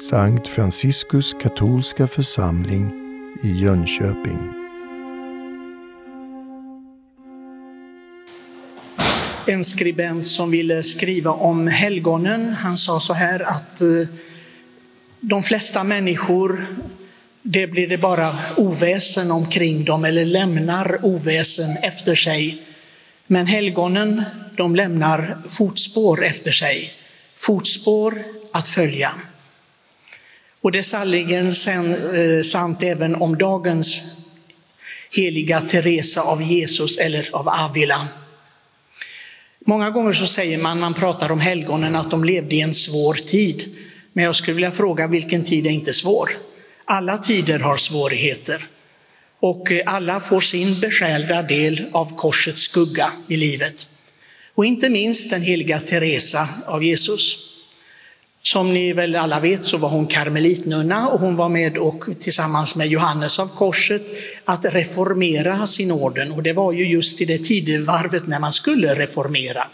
Sankt Franciskus katolska församling i Jönköping. En skribent som ville skriva om helgonen, han sa så här att eh, de flesta människor, det blir det bara oväsen omkring dem eller lämnar oväsen efter sig. Men helgonen, de lämnar fotspår efter sig, fotspår att följa. Och det är sannerligen eh, sant även om dagens heliga Teresa av Jesus eller av Avila. Många gånger så säger man, man pratar om helgonen, att de levde i en svår tid. Men jag skulle vilja fråga, vilken tid är inte svår? Alla tider har svårigheter. Och eh, alla får sin beskärda del av korsets skugga i livet. Och inte minst den heliga Teresa av Jesus. Som ni väl alla vet så var hon karmelitnunna och hon var med och tillsammans med Johannes av korset att reformera sin orden. Och det var ju just i det tidevarvet när man skulle reformera.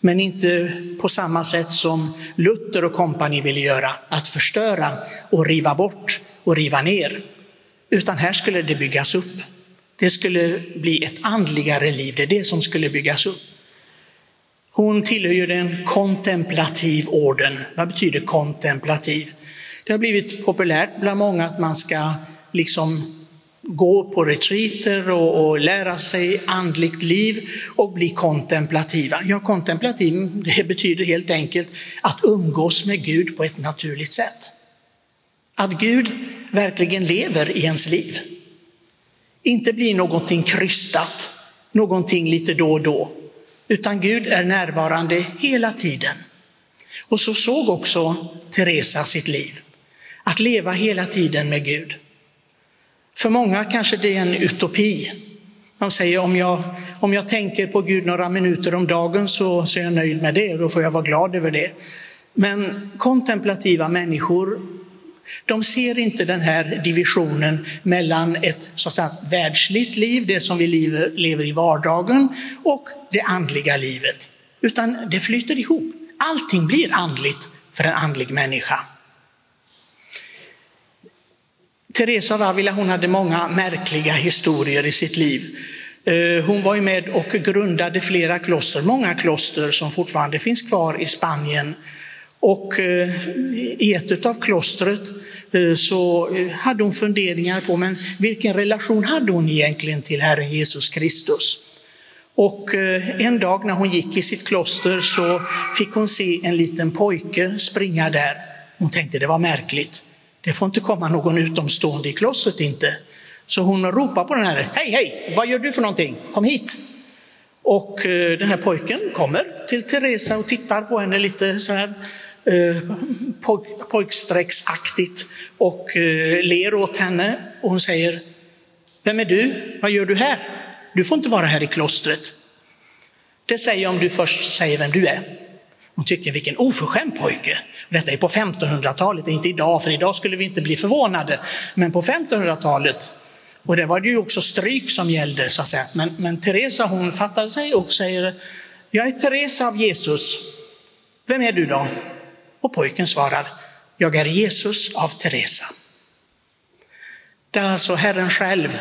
Men inte på samma sätt som Luther och kompani ville göra, att förstöra och riva bort och riva ner. Utan här skulle det byggas upp. Det skulle bli ett andligare liv, det är det som skulle byggas upp. Hon tillhör ju den kontemplativ orden. Vad betyder kontemplativ? Det har blivit populärt bland många att man ska liksom gå på retreater och, och, lära sig andligt liv och bli kontemplativa. Ja, kontemplativ det betyder helt enkelt att umgås med Gud på ett naturligt sätt. Att Gud verkligen lever i ens liv. Inte blir någonting krystat, någonting lite då och då, utan Gud är närvarande hela tiden. Och så såg också Teresa sitt liv, att leva hela tiden med Gud. För många kanske det är en utopi. De säger om jag, om jag tänker på Gud några minuter om dagen så, så är jag nöjd med det och då får jag vara glad över det. Men kontemplativa människor, de ser inte den här divisionen mellan ett så att säga, världsligt liv, det som vi lever, lever i vardagen, och det andliga livet. Utan det flyter ihop. Allting blir andligt för en andlig människa. Teresa av Avila hon hade många märkliga historier i sitt liv. Eh, hon var ju med och grundade flera kloster, många kloster som fortfarande finns kvar i Spanien. Och eh, i ett av klostret eh, så eh, hade hon funderingar på men vilken relation hade hon egentligen till Herren Jesus Kristus? Och en dag när hon gick i sitt kloster så fick hon se en liten pojke springa där. Hon tänkte det var märkligt. Det får inte komma någon utomstående i klostret inte. Så hon ropar på den här, hej hej, vad gör du för någonting? Kom hit! Och den här pojken kommer till Teresa och tittar på henne lite så här eh, poj pojkstrecksaktigt och eh, ler åt henne. Och hon säger, vem är du? Vad gör du här? Du får inte vara här i klostret. Det säger jag om du först säger vem du är. Hon tycker vilken oförskämd pojke. Detta är på 1500-talet, inte idag, för idag skulle vi inte bli förvånade. Men på 1500-talet, och det var det ju också stryk som gällde så att säga. Men, men Teresa hon fattade sig och säger, jag är Teresa av Jesus. Vem är du då? Och pojken svarar, jag är Jesus av Teresa. Det är alltså Herren själv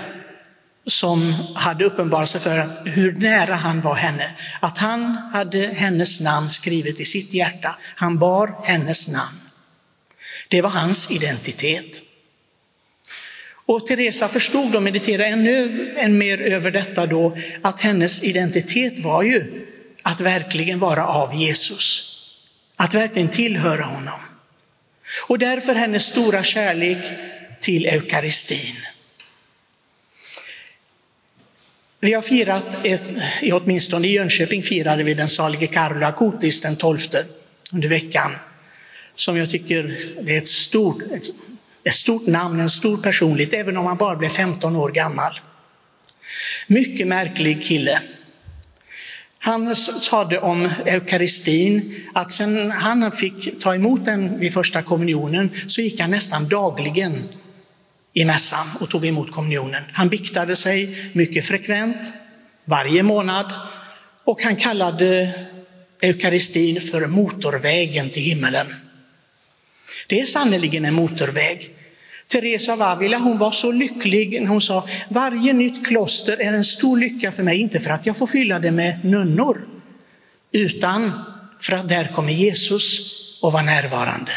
som hade uppenbarat sig för hur nära han var henne. Att han hade hennes namn skrivet i sitt hjärta. Han bar hennes namn. Det var hans identitet. Och Teresa förstod och mediterade ännu än mer över detta då, att hennes identitet var ju att verkligen vara av Jesus. Att verkligen tillhöra honom. Och därför hennes stora kärlek till eukaristin. Vi har firat, ett, åtminstone i Jönköping firade vi den salige Carlo Acutis den 12 under veckan. Som jag tycker det är ett stort, ett, ett stort namn, en stor personlighet, även om han bara blev 15 år gammal. Mycket märklig kille. Han sade om eukaristin att sen han fick ta emot den vid första kommunionen så gick han nästan dagligen i mässan och tog emot kommunionen. Han biktade sig mycket frekvent, varje månad, och han kallade eukaristin för motorvägen till himmelen. Det är sannerligen en motorväg. Teresa av Avila hon var så lycklig när hon sa, varje nytt kloster är en stor lycka för mig, inte för att jag får fylla det med nunnor, utan för att där kommer Jesus och var närvarande.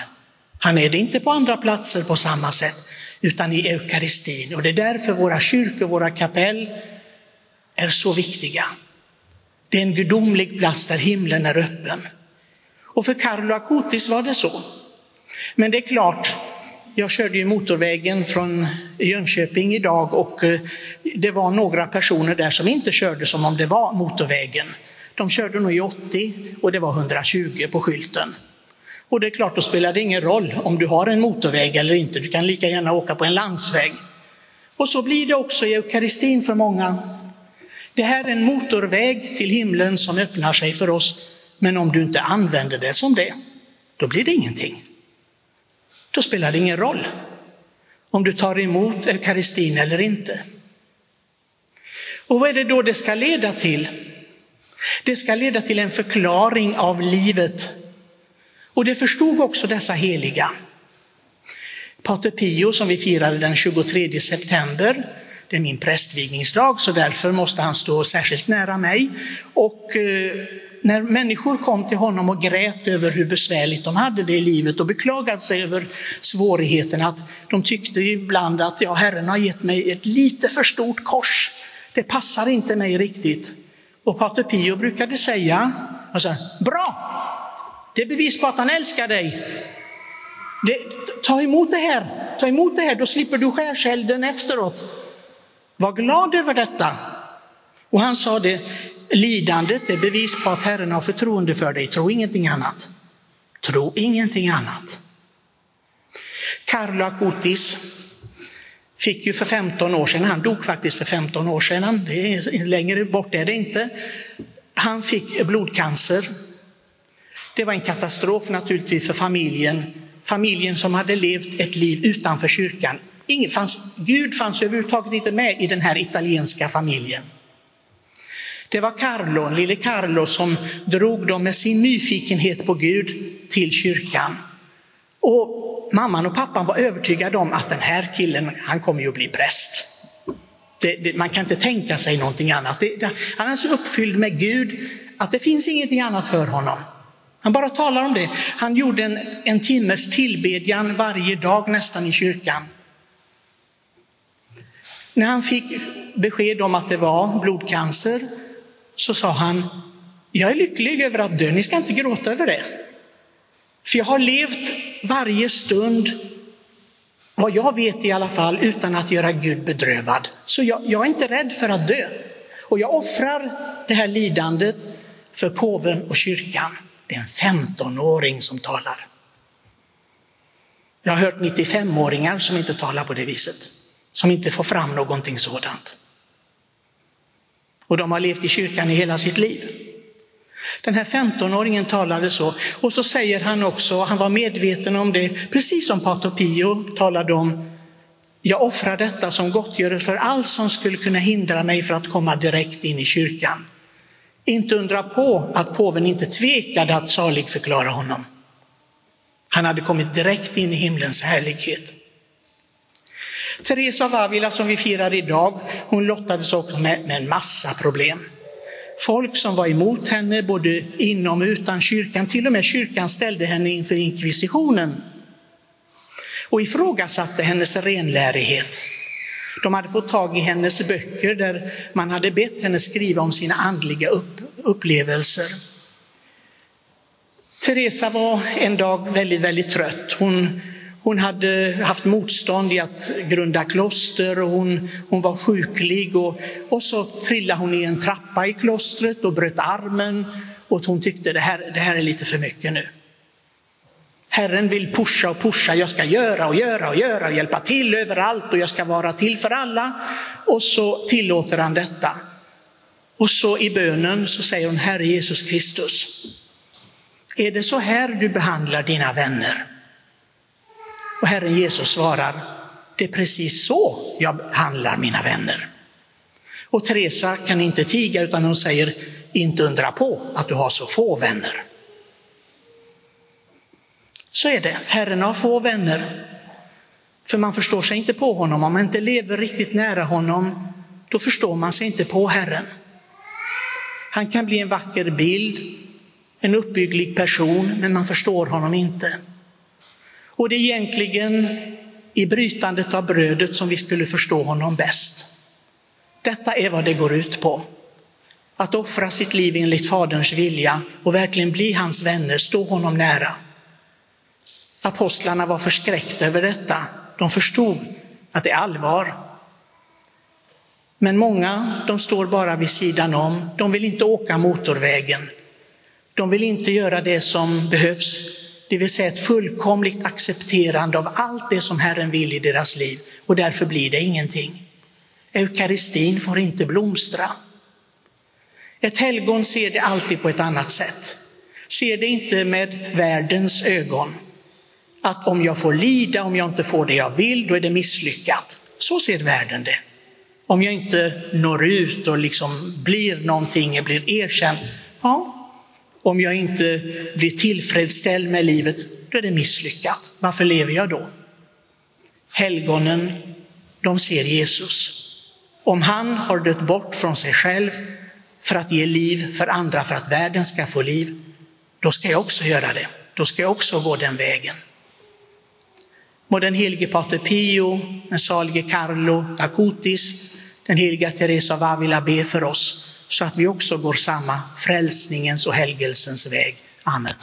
Han är det inte på andra platser på samma sätt, utan i eukaristin. Och det är därför våra kyrkor, våra kapell är så viktiga. Det är en gudomlig plats där himlen är öppen. Och för Carlo Acutis var det så. Men det är klart, jag körde ju motorvägen från Jönköping idag och eh, det var några personer där som inte körde som om det var motorvägen. De körde nog i 80 och det var 120 på skylten. Och det är klart, då spelar det ingen roll om du har en motorväg eller inte. Du kan lika gärna åka på en landsväg. Och så blir det också i eukaristin för många. Det här är en motorväg till himlen som öppnar sig för oss. Men om du inte använder det som det, då blir det ingenting. Då spelar det ingen roll om du tar emot eukaristin eller inte. Och vad är det då det ska leda till? Det ska leda till en förklaring av livet. Och det förstod också dessa heliga. Pater Pio som vi firade den 23 september, det är min prästvigningsdag så därför måste han stå särskilt nära mig. Och eh, när människor kom till honom och grät över hur besvärligt de hade det i livet och beklagade sig över svårigheterna, att de tyckte ibland att ja, Herren har gett mig ett lite för stort kors. Det passar inte mig riktigt. Och Pater Pio brukade säga, alltså, bra, det är bevis på att han älskar dig. Det, ta emot det här, ta emot det här, då slipper du skärselden efteråt. Var glad över detta. Och han sa det, lidandet är bevis på att Herren har förtroende för dig, tro ingenting annat. Tro ingenting annat. Carlo Acutis fick ju för 15 år sedan, han dog faktiskt för 15 år sedan, det är, längre bort är det inte. Han fick blodcancer. Det var en katastrof naturligtvis för familjen, familjen som hade levt ett liv utanför kyrkan. Ingen fanns, Gud fanns överhuvudtaget inte med i den här italienska familjen. Det var Carlo, lille Carlo, som drog dem med sin nyfikenhet på Gud till kyrkan. Och mamman och pappan var övertygade om att den här killen, han kommer ju att bli präst. Det, det, man kan inte tänka sig någonting annat. Det, han är så uppfylld med Gud att det finns ingenting annat för honom. Han bara talar om det. Han gjorde en, en timmes tillbedjan varje dag nästan i kyrkan. När han fick besked om att det var blodcancer så sa han, jag är lycklig över att dö, ni ska inte gråta över det. För jag har levt varje stund, vad jag vet i alla fall, utan att göra Gud bedrövad. Så jag, jag är inte rädd för att dö. Och jag offrar det här lidandet för påven och kyrkan. Det är en 15-åring som talar. Jag har hört 95-åringar som inte talar på det viset, som inte får fram någonting sådant. Och de har levt i kyrkan i hela sitt liv. Den här 15-åringen talade så. Och så säger han också, han var medveten om det, precis som Pater Pio talade om, jag offrar detta som gottgörelse för allt som skulle kunna hindra mig för att komma direkt in i kyrkan. Inte undra på att påven inte tvekade att saligförklara honom. Han hade kommit direkt in i himlens härlighet. Teresa av Avila som vi firar idag, hon lottades också med, med en massa problem. Folk som var emot henne både inom och utan kyrkan, till och med kyrkan ställde henne inför inkvisitionen och ifrågasatte hennes renlärighet. De hade fått tag i hennes böcker där man hade bett henne skriva om sina andliga upp, upplevelser. Teresa var en dag väldigt, väldigt trött. Hon hon hade haft motstånd i att grunda kloster och hon, hon var sjuklig och, och så trillade hon i en trappa i klostret och bröt armen och hon tyckte det här, det här är lite för mycket nu. Herren vill pusha och pusha, jag ska göra och göra och göra och hjälpa till överallt och jag ska vara till för alla. Och så tillåter han detta. Och så i bönen så säger hon, Herre Jesus Kristus, är det så här du behandlar dina vänner? Och Herren Jesus svarar, det är precis så jag handlar mina vänner. Och Teresa kan inte tiga utan hon säger, inte undra på att du har så få vänner. Så är det. Herren har få vänner. För man förstår sig inte på honom. Om man inte lever riktigt nära honom, då förstår man sig inte på Herren. Han kan bli en vacker bild, en uppbygglig person, men man förstår honom inte. Och det är egentligen i brytandet av brödet som vi skulle förstå honom bäst. Detta är vad det går ut på. Att offra sitt liv enligt Faderns vilja och verkligen bli hans vänner, stå honom nära. Apostlarna var förskräckta över detta. De förstod att det är allvar. Men många, de står bara vid sidan om. De vill inte åka motorvägen. De vill inte göra det som behövs, det vill säga ett fullkomligt accepterande av allt det som Herren vill i deras liv. Och därför blir det ingenting. Eukaristin får inte blomstra. Ett helgon ser det alltid på ett annat sätt. Ser det inte med världens ögon. Att om jag får lida, om jag inte får det jag vill, då är det misslyckat. Så ser världen det. Om jag inte når ut och liksom blir någonting, blir erkänd, ja, om jag inte blir tillfredsställd med livet, då är det misslyckat. Varför lever jag då? Helgonen, de ser Jesus. Om han har dött bort från sig själv för att ge liv för andra, för att världen ska få liv, då ska jag också göra det. Då ska jag också gå den vägen. Må den helige Pater Pio, den salige Carlo Acutis, den heliga Teresa av Avila be för oss så att vi också går samma frälsningens och helgelsens väg. Amen.